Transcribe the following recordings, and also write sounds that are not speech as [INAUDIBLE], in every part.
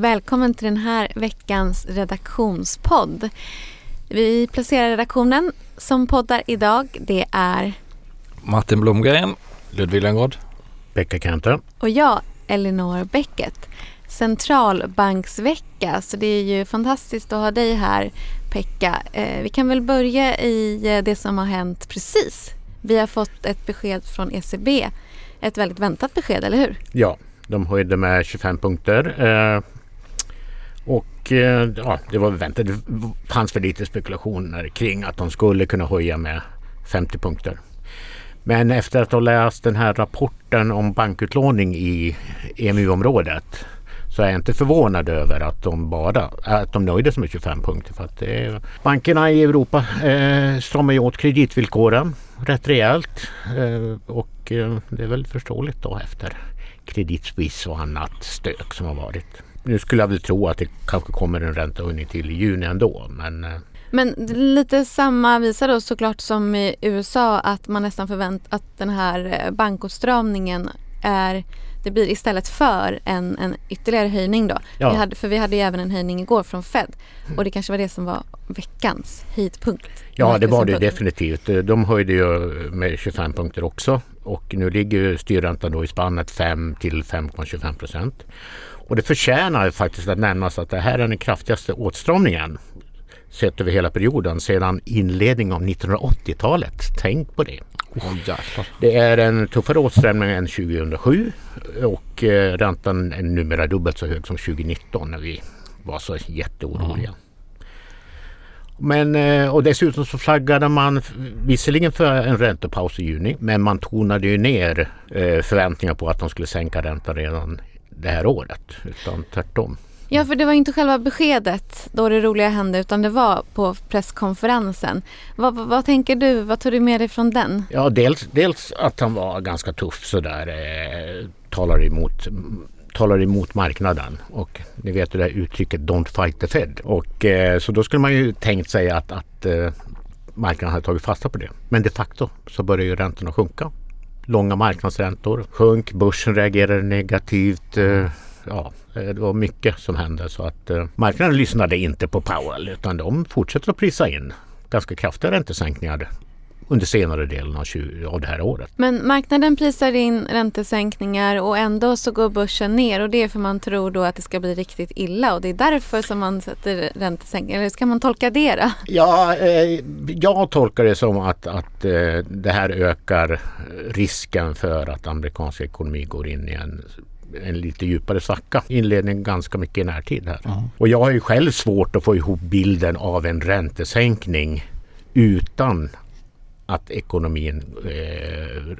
Välkommen till den här veckans redaktionspodd. Vi placerar redaktionen som poddar idag. Det är Martin Blomgren, Ludvig Lenngård, Pekka Kenter och jag, Elinor Bäcket. Centralbanksvecka, så det är ju fantastiskt att ha dig här Pekka. Eh, vi kan väl börja i eh, det som har hänt precis. Vi har fått ett besked från ECB. Ett väldigt väntat besked, eller hur? Ja, de höjde med 25 punkter. Och eh, ja, det var väntat. Det fanns för lite spekulationer kring att de skulle kunna höja med 50 punkter. Men efter att ha läst den här rapporten om bankutlåning i EMU-området så är jag inte förvånad över att de bara att de nöjde sig med 25 punkter. För att är, bankerna i Europa eh, stramar ju åt kreditvillkoren rätt rejält. Eh, och eh, det är väl förståeligt då efter Credit Suisse och annat stök som har varit. Nu skulle jag väl tro att det kanske kommer en räntehöjning till i juni ändå. Men, eh, Men lite samma visa då såklart som i USA att man nästan förväntar att den här eh, bankåtstramningen är det blir istället för en, en ytterligare höjning då. Ja. Vi hade, för vi hade ju även en höjning igår från Fed och det kanske var det som var veckans höjdpunkt. Ja, det var det definitivt. De höjde ju med 25 punkter också och nu ligger styrräntan då i spannet 5 till 5,25 procent. Och det förtjänar faktiskt att nämnas att det här är den kraftigaste åtstramningen sett över hela perioden sedan inledningen av 1980-talet. Tänk på det. oh. Det är en tuffare åtstramning än 2007 och eh, räntan är numera dubbelt så hög som 2019 när vi var så jätteoroliga. Men, eh, och dessutom så flaggade man visserligen för en räntepaus i juni men man tonade ju ner eh, förväntningar på att de skulle sänka räntan redan det här året. Utan tvärtom. Ja, för det var inte själva beskedet då det roliga hände utan det var på presskonferensen. Vad, vad, vad tänker du? Vad tog du med dig från den? Ja, dels, dels att han var ganska tuff sådär. Eh, talar, emot, talar emot marknaden. Och ni vet det där uttrycket Don't fight the Fed. Och, eh, så då skulle man ju tänkt sig att, att eh, marknaden hade tagit fasta på det. Men de facto så började ju räntorna sjunka. Långa marknadsräntor. Sjönk, börsen reagerade negativt. Eh, ja, eh, det var mycket som hände. Så att eh, marknaden lyssnade inte på Powell utan de fortsätter att prisa in. Ganska kraftiga räntesänkningar under senare delen av, 20, av det här året. Men marknaden prisar in räntesänkningar och ändå så går börsen ner och det är för man tror då att det ska bli riktigt illa och det är därför som man sätter räntesänkningar. Eller ska man tolka det då? Ja, eh, jag tolkar det som att, att eh, det här ökar risken för att amerikansk ekonomi går in i en en lite djupare svacka. Inledningen ganska mycket i närtid här. Och jag har ju själv svårt att få ihop bilden av en räntesänkning utan att ekonomin eh,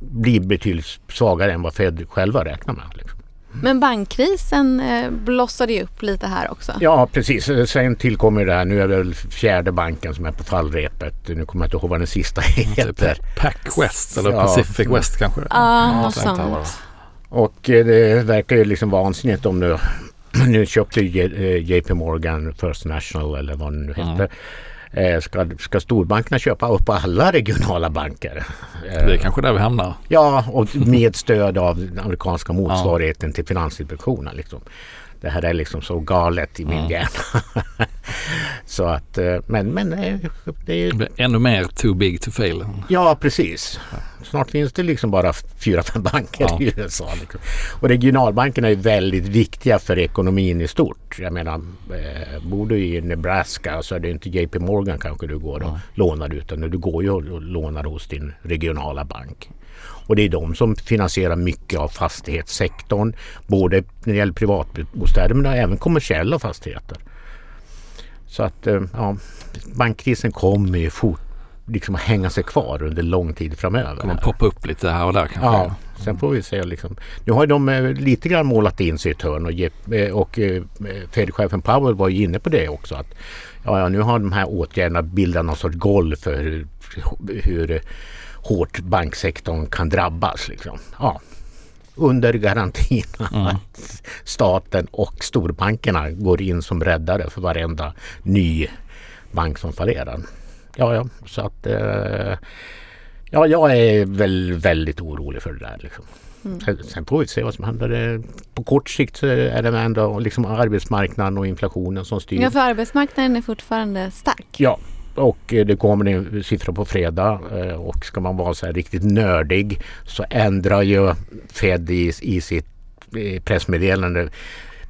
blir betydligt svagare än vad Fed själva räknar med. Liksom. Men bankkrisen eh, blossade ju upp lite här också. Ja precis. Sen tillkommer det här. Nu är det väl fjärde banken som är på fallrepet. Nu kommer jag inte ihåg vad den sista [LAUGHS] heter. Pac West eller Ja. Pacific West kanske? Ja, något sånt. Och eh, det verkar ju liksom vansinnigt om nu [CLEARS THROAT] nu köpte ju J- eh, JP Morgan First National eller vad det nu heter. Eh, Ska, ska storbankerna köpa upp alla regionala banker? Eh, Det är kanske där vi hamnar. Ja, och med stöd av den amerikanska motsvarigheten till Finansinspektionen. Liksom. Det här är liksom så galet i min hjärna. [LAUGHS] [LAUGHS] så att, eh, men, men eh, det är blir ännu mer too big to fail. Ja, precis. Snart finns det liksom bara fyra, fem banker Ja. i USA. Liksom. Och regionalbankerna är väldigt viktiga för ekonomin i stort. Jag menar, eh, bor du i Nebraska så är det inte JP Morgan kanske du går och lånar utan du går ju och lånar hos din regionala bank. Och det är de som finansierar mycket av fastighetssektorn. Både när det gäller privatbostäder men även kommersiella fastigheter. Så att eh, ja, bankkrisen kommer ju fort liksom att hänga sig kvar under lång tid framöver. Kommer poppa upp lite här och där kanske. Ja, sen får vi se. Liksom. Nu har de eh, lite grann målat in sig i ett hörn och, eh, och Fed-chefen Powell var ju inne på det också. att ja, ja, Nu har de här åtgärderna bildat någon sorts golv för hur, hur hårt banksektorn kan drabbas. Liksom. Ja, under garantin [LAUGHS] att staten och storbankerna går in som räddare för varenda ny bank som fallerar. Ja, ja, så att eh, ja, jag är väl väldigt orolig för det där. Liksom. Mm. Sen- får vi se vad som händer. På kort sikt så är det ändå liksom arbetsmarknaden och inflationen som styr. Ja, för arbetsmarknaden är fortfarande stark. Ja, och eh, det kommer en siffra på fredag eh, och ska man vara så här riktigt nördig så ändrar ju Fed i, i sitt eh, pressmeddelande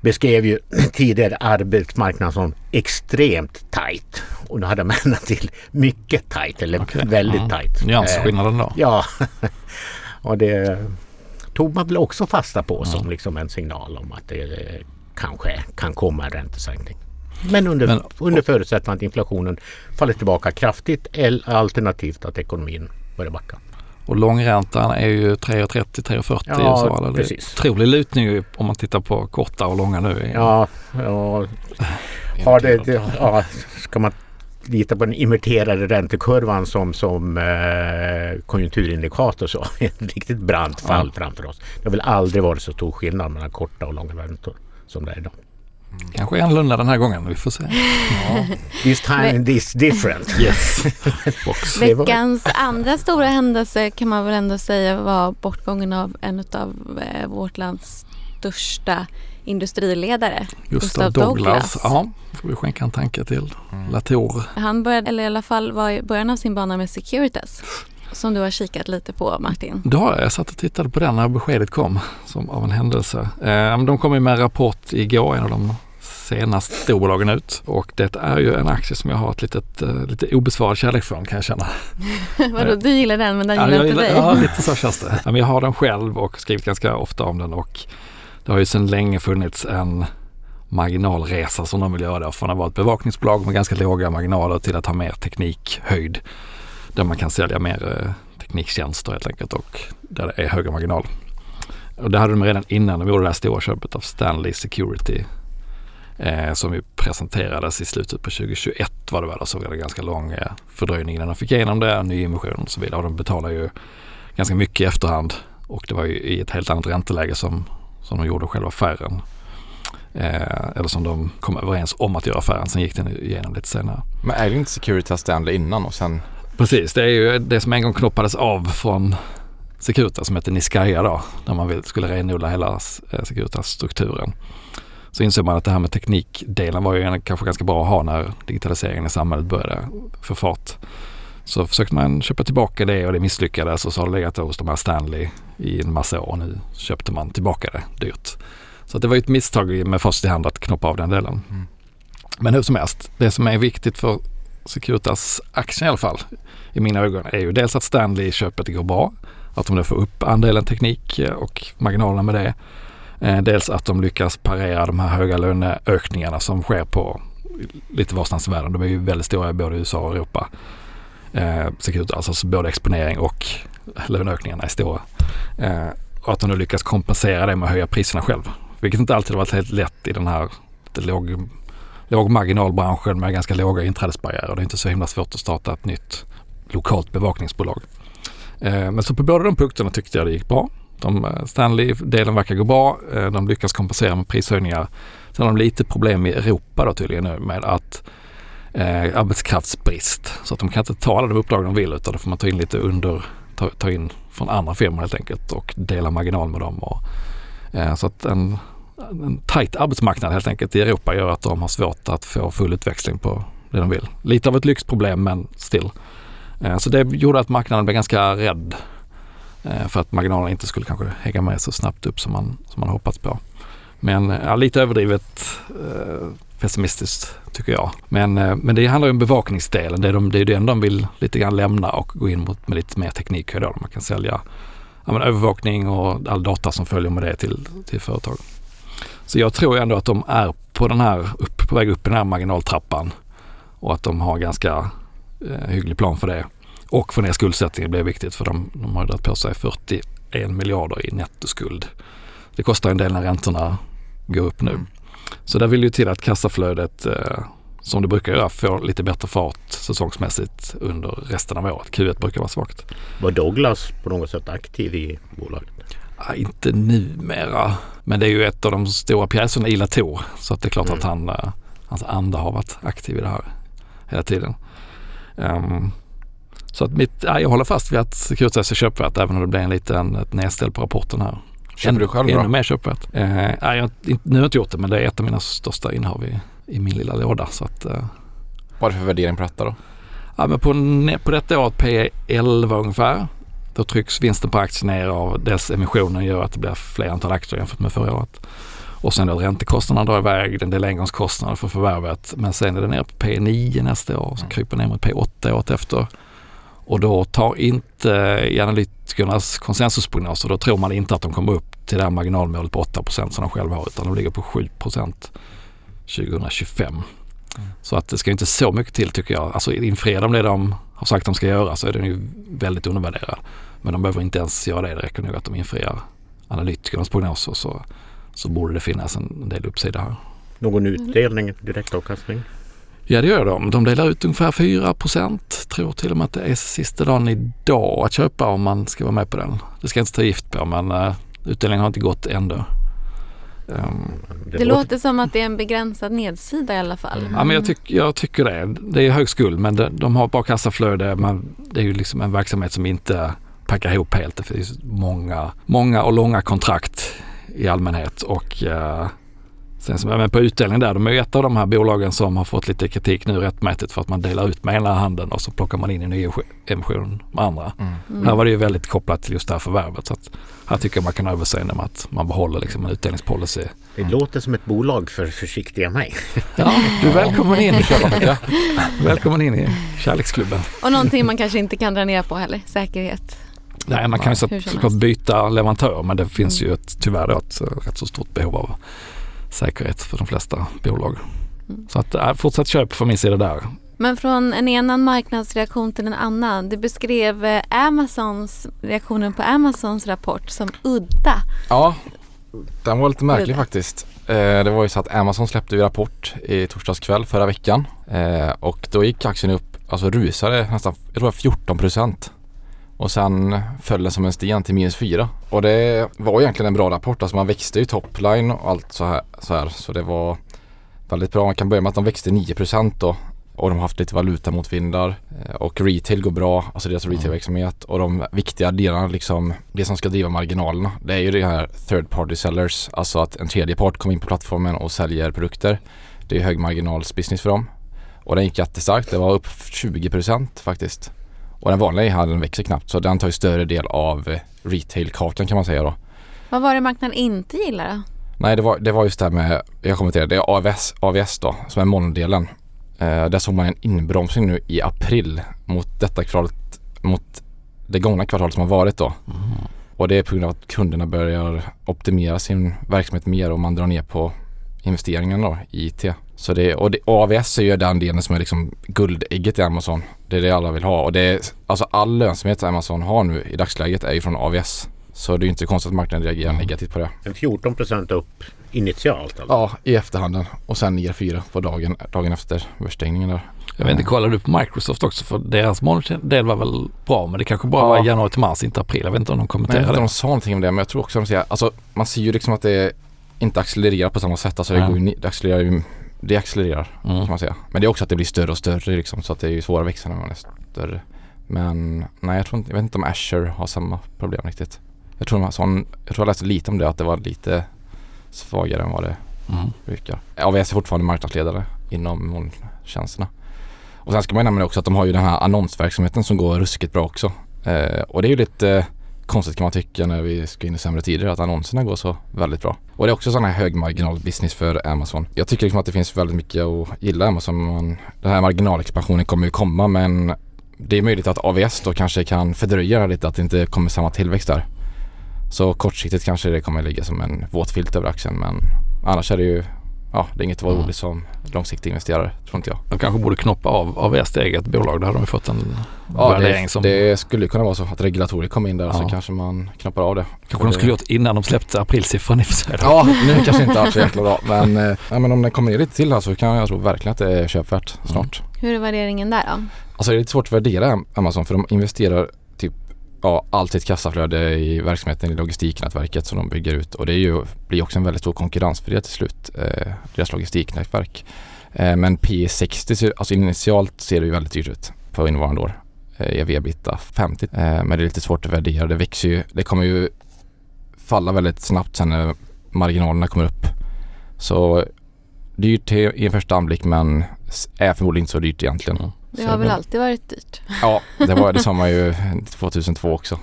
beskrev ju [CLEARS THROAT] tidigare arbetsmarknaden som extremt tajt och nu hade de [LAUGHS] ändrat till mycket tajt eller Okej, väldigt ja. tajt. Nyansskillnaden då? Ja, [LAUGHS] och det tog man väl också fasta på som liksom en signal om att det kanske kan komma en räntesänkning. Men under, Men- under förutsättning att inflationen faller tillbaka kraftigt eller alternativt att ekonomin börjar backa. Och långräntan är ju 3,30, 3,40 Ja, i USA. eller? Det är. Otrolig lutning om man tittar på korta och långa nu. Ja, ja, [LAUGHS] har det, det, ja ska man lita på den inverterade räntekurvan som, som eh, konjunkturindikator så [LAUGHS] ett riktigt brant fall framför oss. Det har väl aldrig varit så stor skillnad mellan korta och långa räntor som det är idag. Kanske annorlunda den här gången, vi får se. [LAUGHS] This time is different. [LAUGHS] Yes. [LAUGHS] Veckans andra stora händelse kan man väl ändå säga var bortgången av en av eh, vårt lands största industriledare. Gustav Gustav Douglas. Douglas. Ja, får vi skänka en tanke till. Latour. Han började, eller i alla fall var i början av sin bana med Securitas. Som du har kikat lite på Martin. Då har jag, jag satt och tittade på den när beskedet kom som av en händelse. Eh, de kom med en rapport igår, en av de senaste storbolagen ut. Och det är ju en aktie som jag har ett litet, eh, lite obesvarad kärlek för kan jag känna. [LAUGHS] Vadå, du gillar den men den gillar jag inte dig? Ja, lite så känns det. Ja, men jag har den själv och skrivit ganska ofta om den och det har ju sedan länge funnits en marginalresa som de vill göra från att vara ett bevakningsbolag med ganska låga marginaler till att ha mer teknikhöjd. Där man kan sälja mer eh, tekniktjänster helt enkelt och där det är högre marginal. Och det hade de redan innan de gjorde det här stora köpet av Stanley Security eh, som ju presenterades i slutet på 2021 var det väl och så var det ganska lång eh, fördröjning innan de fick igenom det, nyemission och så vidare. Och de betalar ju ganska mycket i efterhand och det var ju i ett helt annat ränteläge som, som de gjorde själva affären. Eh, eller som de kom överens om att göra affären. Sen gick den igenom lite senare. Men är det inte Securitas Stanley innan och sen? Precis, det är ju det som en gång knoppades av från Securitas som heter Niskaya då. När man skulle renodla hela eh, Securitas-strukturen. Så insåg man att det här med teknikdelen var ju kanske ganska bra att ha när digitaliseringen i samhället började få fart. Så försökte man köpa tillbaka det och det misslyckades och så har det legat hos de här Stanley i en massa år. Nu köpte man tillbaka det dyrt. Så att det var ju ett misstag med först i hand att knoppa av den delen. Mm. Men hur som helst, det som är viktigt för Securitas-aktien i alla fall i mina ögon är ju dels att Stanley-köpet går bra. Att de nu får upp andelen teknik eh, och marginalerna med det. Eh, dels att de lyckas parera de här höga löneökningarna som sker på lite varstans i världen. De är ju väldigt stora i både USA och Europa. Eh, Securitas, alltså både exponering och löneökningarna är stora. Eh, och att de nu lyckas kompensera det med att höja priserna själv. Vilket inte alltid har varit helt lätt i den här lite låg, lågmarginalbranschen med ganska låga inträdesbarriärer. Det är inte så himla svårt att starta ett nytt lokalt bevakningsbolag. Eh, men så på båda de punkterna tyckte jag det gick bra. De, eh, Stanley-delen verkar gå bra. Eh, de lyckas kompensera med prishöjningar. Sen har de lite problem i Europa då tydligen nu med att eh, arbetskraftsbrist. Så att de kan inte ta alla de uppdrag de vill utan då får man ta in lite under, ta, ta in från andra firmor helt enkelt och dela marginal med dem. Och, eh, så att en, en tajt arbetsmarknad helt enkelt i Europa gör att de har svårt att få full utväxling på det de vill. Lite av ett lyxproblem men still. Eh, så det gjorde att marknaden blev ganska rädd eh, för att marginalerna inte skulle kanske hänga med så snabbt upp som man, som man hoppats på. Men eh, ja, lite överdrivet eh, pessimistiskt tycker jag. Men, eh, men det handlar ju om bevakningsdelen. Det är, de, det är den de vill lite grann lämna och gå in mot med lite mer teknik. Då. Man kan sälja ja, men övervakning och all data som följer med det till, till företag. Så jag tror ändå att de är på den här, upp, på väg upp i den här marginaltrappan och att de har ganska eh, hygglig plan för det. Och få ner skuldsättningen blir viktigt för de, de har dragit på sig 41 miljarder i nettoskuld. Det kostar en del när räntorna går upp nu. Så där vill ju till att kassaflödet eh, som det brukar göra får lite bättre fart säsongsmässigt under resten av året. Q1 brukar vara svagt. Var Douglas på något sätt aktiv i bolaget? Ja, inte numera, men det är ju ett av de stora pjäserna i Latour. Så att det är klart Mm. att han, eh, hans anda har varit aktiv i det här hela tiden. Ehm, Så att mitt, ja, jag håller fast vid att Securitas är köpvärt även om det blir en liten ett nedställ på rapporten här. Köper du själv Ännu då? mer köpvärt. Eh, nej, jag, nu har jag inte gjort det men det är ett av mina största innehav i, i min lilla låda. Så att, eh, Vad är det för värdering på detta då? ja, men på, på detta året P 11 ungefär. Då trycks vinsten på aktien ner av dels emissionen gör att det blir fler antal aktier jämfört med förra året. Och sen då räntekostnaderna drar iväg, en del engångskostnader för förvärvet. Men sen är det ner på P9 nästa år, så Mm. kryper ner mot P8 året efter. Och då tar inte i analytikernas konsensusprognoser, då tror man inte att de kommer upp till det här marginalmålet på 8% som de själva har utan de ligger på 7% 2025. Så att det ska inte så mycket till tycker jag. Alltså infriar de det de har sagt de ska göra så är den ju väldigt undervärderad. Men de behöver inte ens göra det. Det räcker nog att de infriar analytikernas prognoser så, så borde det finnas en, del uppsida här. Någon utdelning, direktavkastning? Ja det gör de. De delar ut ungefär 4% Tror till och med att det är sista dagen idag att köpa om man ska vara med på den. Det ska jag inte ta gift på men uh, utdelningen har inte gått ännu. Um, Det låter som att det är en begränsad nedsida i alla fall. Ja, men jag, tyck, jag tycker det. Det är hög skuld men de, de har bra kassaflöde. Men det är ju liksom en verksamhet som inte packar ihop helt. Det finns många, många och långa kontrakt i allmänhet. Och eh, sen som, men på utdelning där, de är ju ett av de här bolagen som har fått lite kritik nu rättmätigt för att man delar ut med ena handen och så plockar man in en ny emission med andra. Mm. Här var det ju väldigt kopplat till just det här förvärvet. Så att här tycker jag man kan överseende med att man behåller liksom en utdelningspolicy. Det låter som ett bolag för försiktiga mig. Ja, du är välkommen in. [LAUGHS] välkommen in i kärleksklubben. Och någonting man kanske inte kan dra ner på heller, säkerhet. Nej, man kan ju såklart byta leverantör men det finns Mm. ju ett, tyvärr ett rätt så stort behov av säkerhet för de flesta bolag. Mm. Så att äh, fortsatt köp från min sida där. Men från en enan marknadsreaktion till en annan. Du beskrev eh, Amazons, reaktionen på Amazons rapport som udda. Ja, den var lite märklig Udda. faktiskt. Eh, det var ju så att Amazon släppte ju rapport i torsdags kväll förra veckan eh, och då gick aktien upp, alltså rusade nästan, jag tror det var 14 procent. Och sen föll den som en sten till minus 4. Och det var egentligen en bra rapport. Alltså man växte ju topline och allt så här. Så, här. så det var väldigt bra. Man kan börja med att de växte 9% då. Och de har haft lite valutamotvindar. Eh, och retail går bra, alltså deras retailverksamhet. Och de viktiga delarna liksom, det som ska driva marginalerna. Det är ju det här third party sellers. Alltså att en tredje part kommer in på plattformen och säljer produkter. Det är hög marginals business för dem. Och den gick jättestarkt. Det var upp 20% faktiskt. Och den vanliga e-handeln växer knappt så den tar ju större del av eh, retail-kakan kan man säga då. Vad var det marknaden inte gillade då? Nej det var, det var just det här med, jag kommenterade, det är AVS, AVS då som är molndelen. Eh, där såg man en inbromsning nu i april mot detta kvartalet, mot det gångna kvartalet som har varit då. Och det är på grund av att kunderna börjar optimera sin verksamhet mer och man drar ner på investeringarna då i IT. Så det, och, det, och AVS är ju den delen som är liksom guldägget i Amazon. Det är det alla vill ha och det är, alltså all lönsamhet som Amazon har nu i dagsläget är ju från AVS. Så det är ju inte konstigt att marknaden reagerar negativt på det. En 14 procent upp initialt alltså. Ja, i efterhanden och sen ner fyra på dagen, dagen efter börsstängningen där. Jag vet inte, kollade du på Microsoft också? För deras molndel var väl bra men det kanske bara Ja. var januari till mars, inte april. Jag vet inte om de Men jag kommenterade vet inte om de sa någonting om det men jag tror också att de säger, alltså man ser ju liksom att det inte accelererar på samma sätt. Alltså det, går ju, det accelererar ju, det accelererar Mm. kan man säga. Men det är också att det blir större och större liksom så att det är ju svårare att växa när man är större. Men nej jag tror inte, jag vet inte om Azure har samma problem riktigt. Jag tror, sån, jag tror jag läste lite om det att det var lite svagare än vad det Mm. brukar. AVS är fortfarande marknadsledare inom molntjänsterna. Och sen ska man nämna också att de har ju den här annonsverksamheten som går ruskigt bra också. Eh, och det är ju lite konstigt kan man tycka när vi ska in i sämre tider att annonserna går så väldigt bra. Och det är också sån här högmarginal business för Amazon. Jag tycker liksom att det finns väldigt mycket att gilla Amazon. Den här marginalexpansionen kommer ju komma men det är möjligt att AVS då kanske kan fördröja lite att det inte kommer samma tillväxt där. Så kortsiktigt kanske det kommer ligga som en våt filt över aktien men annars är det ju Ja, det är inget att vara Mm. roligt som långsiktig investerare, tror inte jag. De kanske borde knoppa av AVS till eget bolag. Då hade de fått en Ja, värdering det, som det skulle kunna vara så att regulatorier kommer in där så Ja. kanske man knoppar av det. kanske de skulle gjort innan de släppte aprilsiffran i och för sig. Ja, nu kanske inte alls så jäkla bra men, eh, ja, men om den kommer ner lite till här så kan jag tro verkligen att det är köpvärt snart. Hur är värderingen där då? Alltså det är lite svårt att värdera Amazon för de investerar ja, allt sitt kassaflöde i verksamheten i logistiknätverket som de bygger ut och det är ju, blir också en väldigt stor konkurrens för det till slut, eh, deras logistiknätverk. Eh, men P60, alltså initialt ser det ju väldigt dyrt ut för innevarande år. eh, ebitda 50. Eh, men det är lite svårt att värdera. Det växer ju. Det kommer ju falla väldigt snabbt sen när marginalerna kommer upp. Så dyrt i en första anblick men är förmodligen inte så dyrt egentligen. Mm. Det Så har väl alltid varit dyrt. Ja, det var det sa man ju [LAUGHS] 2002 också.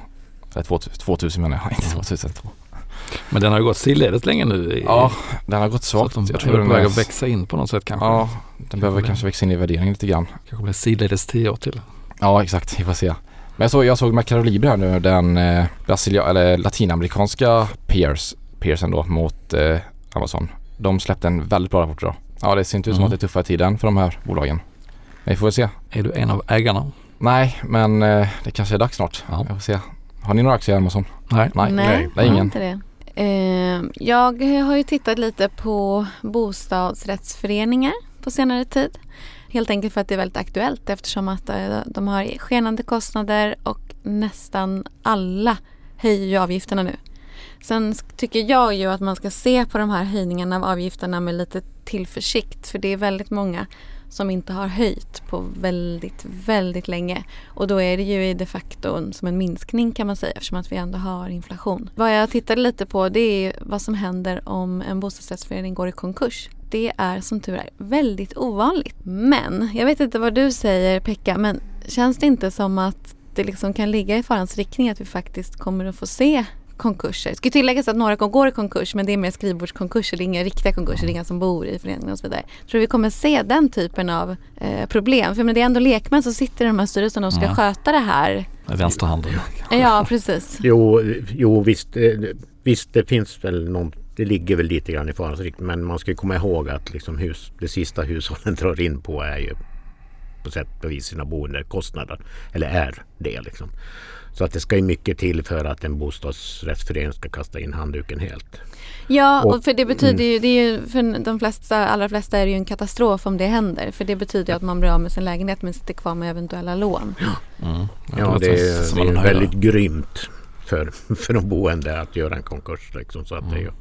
Eller 2000, 2000 menar jag, [LAUGHS] inte 2002. Men den har ju gått sidledes länge nu. I, Ja, den har gått så svagt. de Jag tror den på är, att växa in på något sätt kanske. Ja, den behöver bli. kanske växa in i värderingen lite grann. Kanske blir sidledes tio år till. Ja, exakt. Vi får se. Men jag såg, jag såg Mercado Libre här nu, den eh, brasilia- eller latinamerikanska peers, peersen då mot eh, Amazon. De släppte en väldigt bra rapport idag. Ja, det ser inte ut som Mm. att det är tuffare tiden för de här bolagen. Vi får se. Är du en av ägarna? Nej, men eh, det kanske är dags snart. Ja. Jag får se. Har ni några aktier i Amazon? Nej. Nej. nej, det är jag har ingen. Inte det. Eh, jag har ju tittat lite på bostadsrättsföreningar på senare tid. Helt enkelt för att det är väldigt aktuellt eftersom att eh, de har skenande kostnader och nästan alla höjer ju avgifterna nu. Sen tycker jag ju att man ska se på de här höjningarna av avgifterna med lite tillförsikt för det är väldigt många som inte har höjt på väldigt, väldigt länge. Och då är det ju de facto som en minskning kan man säga eftersom att vi ändå har inflation. Vad jag tittade lite på det är vad som händer om en bostadsrättsförening går i konkurs. Det är som tur är väldigt ovanligt. Men jag vet inte vad du säger Pekka men känns det inte som att det liksom kan ligga i farans riktning att vi faktiskt kommer att få se konkurser. Det ska ju tilläggas att några går i konkurs men det är mer skrivbordskonkurser, det är inga riktiga konkurser, det är inga som bor i föreningen och så vidare. Tror vi kommer se den typen av eh, problem. För men det är ändå lekmän som sitter i de här styrelserna och ska Mm. sköta det här. Med vänsterhanden. Ja, precis. Jo, jo visst, eh, visst det finns väl någon, det ligger väl lite grann i farans riktning men man ska komma ihåg att liksom hus, det sista hushållen [LAUGHS] drar in på är ju på sätt och vis sina boendekostnader. Eller är det liksom. Så att det ska ju mycket till för att en bostadsrättsförening ska kasta in handduken helt. Ja, Och- och för det betyder ju, det är ju för de flesta, allra flesta är det ju en katastrof om det händer. För det betyder ju att man blir av med sin lägenhet men sitter kvar med eventuella lån. Mm. Ja, låter det är, som det är väldigt grymt för, [LAUGHS] för de boende att göra en konkurs. Liksom, så att det är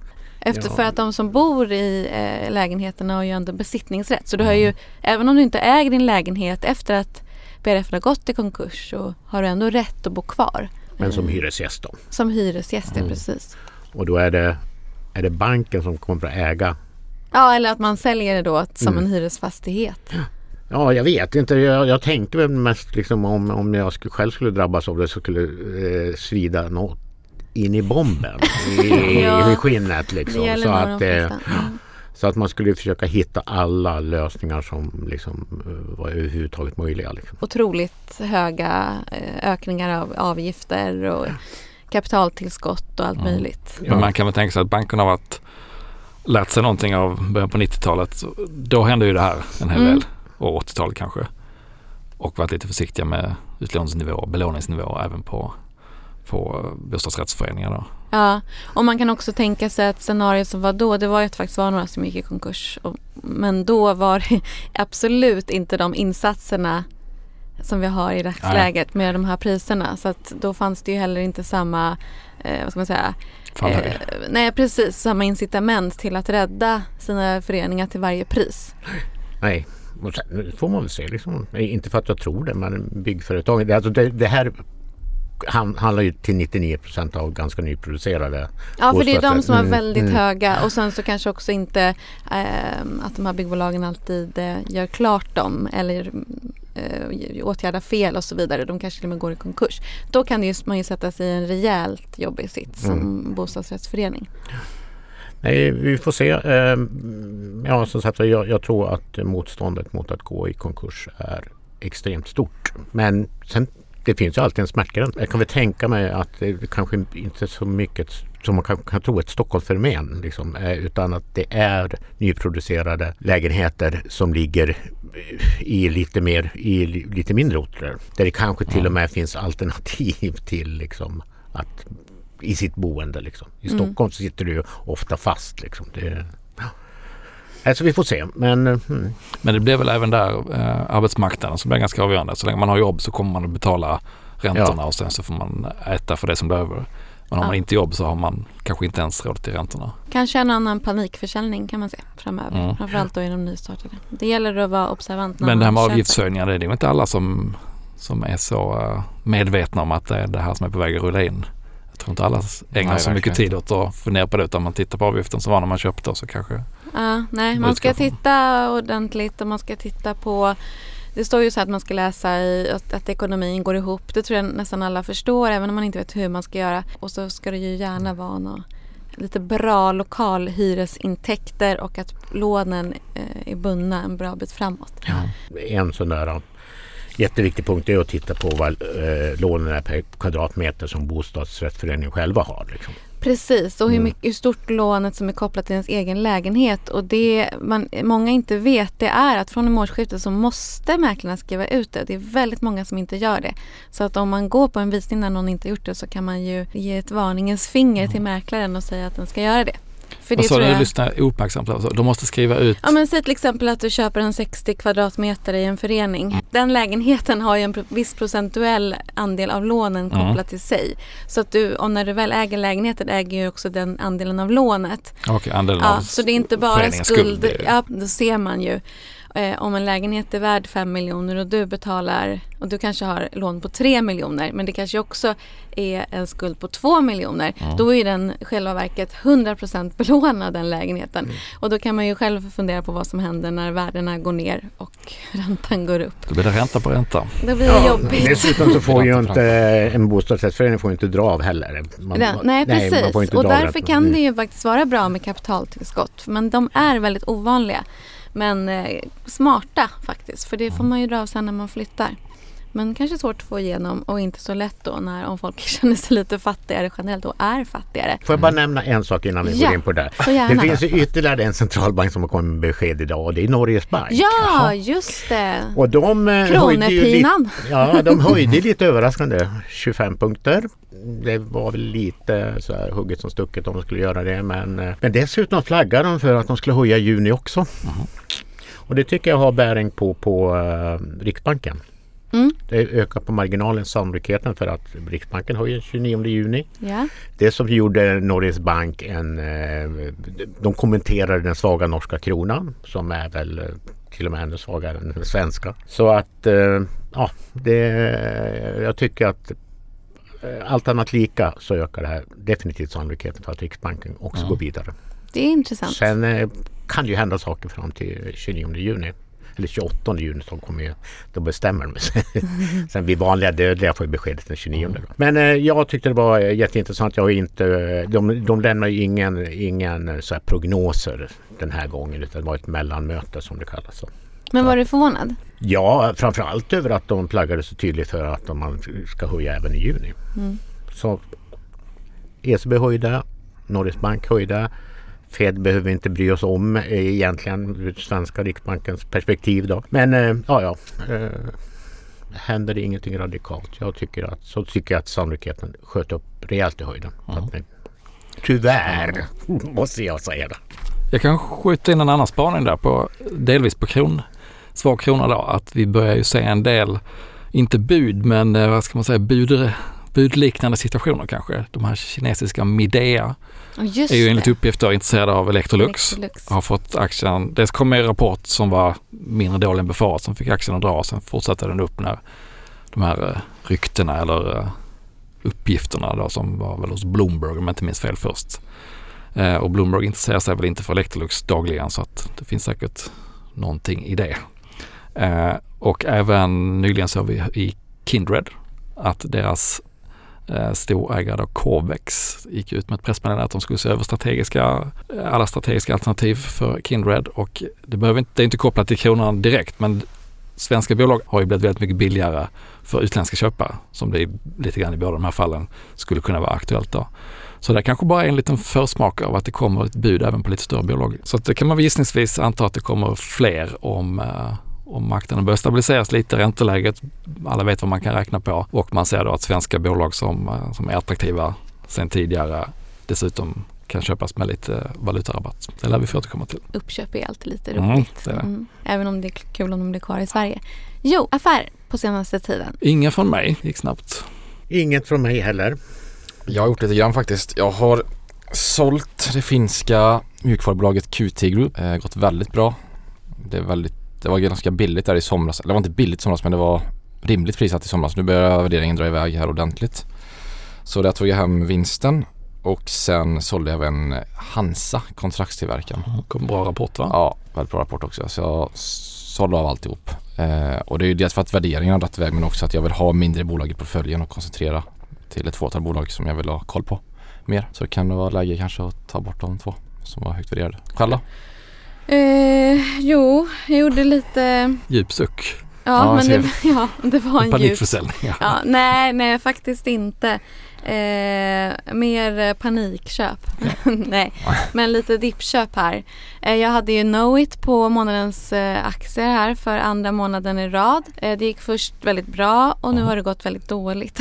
Efter Ja. för att de som bor i eh, lägenheterna har ju ändå besittningsrätt. Så du har ju, även om du inte äger din lägenhet efter att BRF har gått i konkurs så har du ändå rätt att bo kvar. men som Eh, hyresgäst då. Som hyresgäst, ja Mm. precis. Och då är det, är det banken som kommer att äga Ja, eller att man säljer det då som Mm. en hyresfastighet. Ja, jag vet inte. Jag, jag tänkte väl mest liksom om, om jag skulle, själv skulle drabbas av det så skulle eh, svida något in i bomben. [LAUGHS] I, Ja. i skinnet liksom. Så att, eh. Mm. så att man skulle försöka hitta alla lösningar som liksom, eh, var överhuvudtaget möjliga. Liksom. Otroligt höga eh, ökningar av avgifter och kapitaltillskott och allt Mm. möjligt. Men man kan väl tänka sig att bankerna har varit, lärt sig någonting av början på 90-talet. Så Då hände ju det här en hel Mm. del. Och 80-talet kanske. Och varit lite försiktiga med utlåningsnivå, belåningsnivå även på, på bostadsrättsföreningar. Då. Ja, och man kan också tänka sig att scenariot som var då, det var ju att det faktiskt var några som gick i konkurs. Och, men då var det [LAUGHS] absolut inte de insatserna som vi har i dagsläget med de här priserna. Så att då fanns det ju heller inte samma, eh, vad ska man säga, eh, nej precis, samma incitament till att rädda sina föreningar till varje pris. Nej, och sen nu får man väl se. Liksom. Inte för att jag tror det, men byggföretagen. Det, alltså det, det här han- handlar ju till 99 procent av ganska nyproducerade Ja, för det är de som har Mm, väldigt mm. höga och sen så kanske också inte ehm, att de här byggbolagen alltid eh, gör klart dem eller eh, åtgärdar fel och så vidare. De kanske till och med går i konkurs. Då kan det ju, man ju sätta sig i en rejält jobbig sits som Mm. bostadsrättsförening. Nej, vi får se. Ehm, Ja, som sagt jag, jag tror att motståndet mot att gå i konkurs är extremt stort. Men sen, det finns ju alltid en smärtgräns. Jag kan väl tänka mig att det kanske inte så mycket som man kan, kan tro ett Stockholmsfenomen. Liksom, eh, utan att det är nyproducerade lägenheter som ligger i lite, mer, i li- lite mindre orter. Där det kanske till och med finns alternativ [LAUGHS] till liksom, att i sitt boende. Liksom. I Mm. Stockholm så sitter du ofta fast. Liksom. Det. Alltså vi får se. Men eh, mm, Men det blir väl även där eh, arbetsmarknaden som blir ganska avgörande. Så länge man har jobb så kommer man att betala räntorna och sen så får man äta för det som blir över. Men har Ja. man inte jobb så har man kanske inte ens råd till räntorna. Kanske en annan panikförsäljning kan man se framöver. Mm. Framförallt då i de nystartade. Det gäller att vara observant. när Men det här med avgiftshöjningar det är det ju inte alla som som är så uh, medvetna om att det är det här som är på väg att rulla in. Jag tror inte alla ägnar Nej, så mycket tid åt att fundera på det utan man tittar på avgiften som var när man köpte och så kanske Ja, nej, man ska titta ordentligt och man ska titta på det står ju så att man ska läsa i att, att ekonomin går ihop. Det tror jag nästan alla förstår även om man inte vet hur man ska göra. Och så ska det ju gärna vara nå lite bra lokalhyresintäkter och att lånen eh, är bundna en bra bit framåt. En sån där ja, jätteviktig punkt är att titta på vad eh, lånen är per kvadratmeter som bostadsrättsföreningen själva har. Liksom. Precis, och hur, Mm. mycket, hur stort lånet som är kopplat till ens egen lägenhet. Och det man, många inte vet det är att från årsskiftet så måste mäklarna skriva ut det. Det är väldigt många som inte gör det. Så att om man går på en visning när någon inte gjort det så kan man ju ge ett varningens finger till mäklaren och säga att den ska göra det. För Vad det sa tror du, jag... lyssna uppmärksamt. Alltså, de måste skriva ut. Ja men säg till exempel att du köper en 60 kvadratmeter i en förening. Den lägenheten har ju en viss procentuell andel av lånen Mm. kopplat till sig. Så att du, och när du väl äger lägenheten äger ju också den andelen av lånet. Okej, andelen Ja, av så det är inte bara skuld. är ju- Ja, då ser man ju. Eh, om en lägenhet är värd 5 miljoner och du betalar och du kanske har lån på 3 miljoner men det kanske också är en skuld på 2 miljoner. Mm. Då är den själva verket 100% belånad den lägenheten. Mm. Och då kan man ju själv fundera på vad som händer när värdena går ner och [LAUGHS] räntan går upp. Då blir det ränta på ränta. Då blir det jobbigt. Dessutom så får ju inte en bostadsrättsförening får inte dra av heller. Man, Den, nej man precis får inte och därför kan Mm. det ju faktiskt vara bra med kapitaltillskott. Men de är väldigt ovanliga. Men eh, smarta faktiskt för det får man ju dra av sen när man flyttar. Men kanske svårt att få igenom och inte så lätt då när om folk [LAUGHS] känner sig lite fattigare generellt och är fattigare. Får jag bara nämna en sak innan vi Ja, går in på det Så Det finns ju ytterligare en centralbank som har kommit med besked idag och det är Norges Bank. Ja, just det. Och de eh, höjde ju lite, Kronepinan. ja, de höjde lite överraskande 25 punkter. Det var väl lite så här hugget som stucket om de skulle göra det men, eh, men dessutom flaggar de för att de skulle höja juni också. Och det tycker jag har bäring på, på eh, Riksbanken. Mm. Det ökar på marginalen sannolikheten för att Riksbanken höjer 29 juni. Ja. Det som gjorde Norges Bank en... eh, De kommenterade den svaga norska kronan som är väl eh, till och med ännu svagare än den svenska. Så att ja, det, jag tycker att allt annat lika så ökar det här definitivt sannolikheten för att Riksbanken också Ja. går vidare. Det är intressant. Sen eh, kan det ju hända saker fram till 29 juni. Eller 28 juni så kommer ju, då bestämmer de sig. [LAUGHS] Sen vi vanliga dödliga får ju beskedet den 29. Då. Men eh, jag tyckte det var eh, jätteintressant. Jag har inte, de, de lämnar ju ingen, ingen eh, så prognoser den här gången utan det var ett mellanmöte som det kallas. Så. Men var du förvånad? Ja, framförallt över att de flaggade så tydligt för att de man ska höja även i juni. Mm. Så ECB höjde, Norges Bank höjde. Fed behöver vi inte bry oss om egentligen ur svenska riksbankens perspektiv. Då. Men eh, ja, ja. Eh, händer det ingenting radikalt. Jag tycker att, så tycker jag att sannolikheten sköt upp rejält i höjden. Ja. Tyvärr måste jag säga det. Jag kan skjuta in en annan spaning där på delvis på kron, svag krona då. Att vi börjar ju se en del, inte bud men eh, vad ska man säga, bud, budliknande situationer kanske. De här kinesiska Midea Just är ju enligt det. uppgifter intresserade av Electrolux. Electrolux. Har fått aktien, dels kom en rapport som var mindre dålig än befarat som fick aktien att dra och sen fortsatte den upp när de här eh, ryktena eller eh, uppgifterna då som var väl hos Bloomberg om jag inte minns fel först. Eh, och Bloomberg intresserar sig väl inte för Electrolux dagligen så att det finns säkert någonting i det. Och även nyligen såg vi i Kindred att deras Eh, storägare då Corvex gick ut med ett pressmeddelande att de skulle se över strategiska, eh, alla strategiska alternativ för Kindred och det, behöver inte, det är inte kopplat till kronan direkt men svenska bolag har ju blivit väldigt mycket billigare för utländska köpare som det lite grann i båda de här fallen skulle kunna vara aktuellt då. Så det kanske bara är en liten försmak av att det kommer ett bud även på lite större bolag. Så att det kan man gissningsvis anta att det kommer fler om, eh, om marknaden börjar stabiliseras lite, ränteläget, alla vet vad man kan räkna på och man ser då att svenska bolag som, eh, som är attraktiva sen tidigare dessutom kan köpas med lite valutarabatt. Det lär vi få återkomma till. Uppköp är alltid lite Mm, roligt. det det. Mm. Även om det är kul om de blir kvar i Sverige. Jo, affär på senaste tiden. Inga från mig, gick snabbt. Inget från mig heller. Jag har gjort lite grann faktiskt. Jag har sålt det finska mjukvarubolaget QT Group. Eh, gått väldigt bra. Det, är väldigt, det var ganska billigt där i somras. Det var inte billigt i somras men det var rimligt prissatt i somras. Nu börjar värderingen dra iväg här ordentligt. Så där tog jag hem vinsten och sen sålde jag även Hansa, kontraktstillverkaren. Kom bra rapport va? Ja, väldigt bra rapport också. Så jag sålde av alltihop. Eh, och det är ju dels för att värderingen har dragit iväg men också att jag vill ha mindre bolag i portföljen och koncentrera till ett fåtal bolag som jag vill ha koll på mer. Så det kan vara läge kanske att ta bort de två som var högt värderade. Själv då? Eh, jo, jag gjorde lite... Djup suck. Ja, Ja, men det, [LAUGHS] ja, det var en djup... Panikförsäljning. Ja. Ja, nej, nej faktiskt inte. Eh, mer panikköp. [LAUGHS] nej, [LAUGHS] men lite dippköp här. Eh, jag hade ju Knowit på månadens eh, aktier här för andra månaden i rad. Eh, det gick först väldigt bra och nu har det gått väldigt dåligt.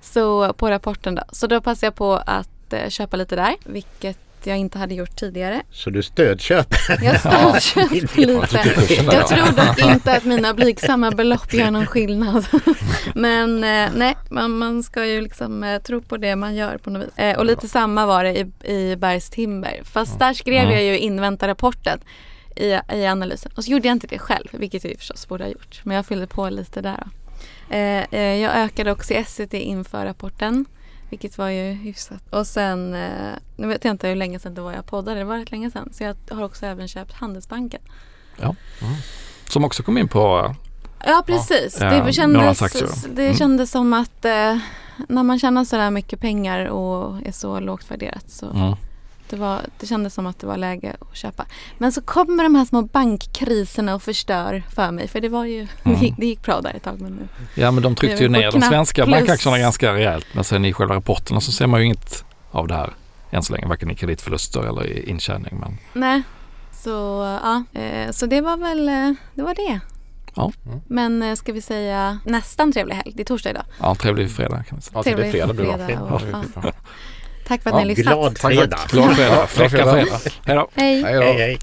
Så på rapporten då. Så då passade jag på att eh, köpa lite där, vilket jag inte hade gjort tidigare. Så du stödköper? Jag [LAUGHS] stödköpte lite. Jag ja. tror dock [LAUGHS] inte att mina blygsamma belopp gör någon skillnad. [LAUGHS] Men eh, nej, man, man ska ju liksom eh, tro på det man gör på något vis. Eh, och lite samma var det i, i Bergs Timber. Fast där skrev Mm. jag ju invänta rapporten i, i analysen. Och så gjorde jag inte det själv, vilket jag förstås borde ha gjort. Men jag fyllde på lite där. Då. Jag ökade också i SCT inför rapporten. Vilket var ju hyfsat. Och sen, eh, nu vet jag inte hur länge sedan det var jag poddade, det var rätt länge sedan. Så jag har också även köpt Handelsbanken. Som också kom in på Ja precis. Ja, det kändes, det Mm. kändes som att eh, när man tjänar sådär mycket pengar och är så lågt värderat så mm. Det, var, det kändes som att det var läge att köpa. Men så kommer de här små bankkriserna och förstör för mig. För det var ju, det, gick, det gick bra där ett tag men nu. Ja men de tryckte ju ner de svenska plus. bankaktierna ganska rejält. Men sen i själva rapporterna så ser man ju inget av det här än så länge. Varken i kreditförluster eller i intjäning. Men Nej. Så ja, eh, så det var väl eh, det. Var det. Ja. Mm. Men eh, ska vi säga nästan trevlig helg. Det är torsdag idag. ja, trevlig fredag kan vi säga. Ja, är Trevlig fredag blir det Tack för att ni har lyssnat. Glad fredag! Glad fredag, fräcka fredag. fredag. Hej då! Hej. Hej då. Hej hej!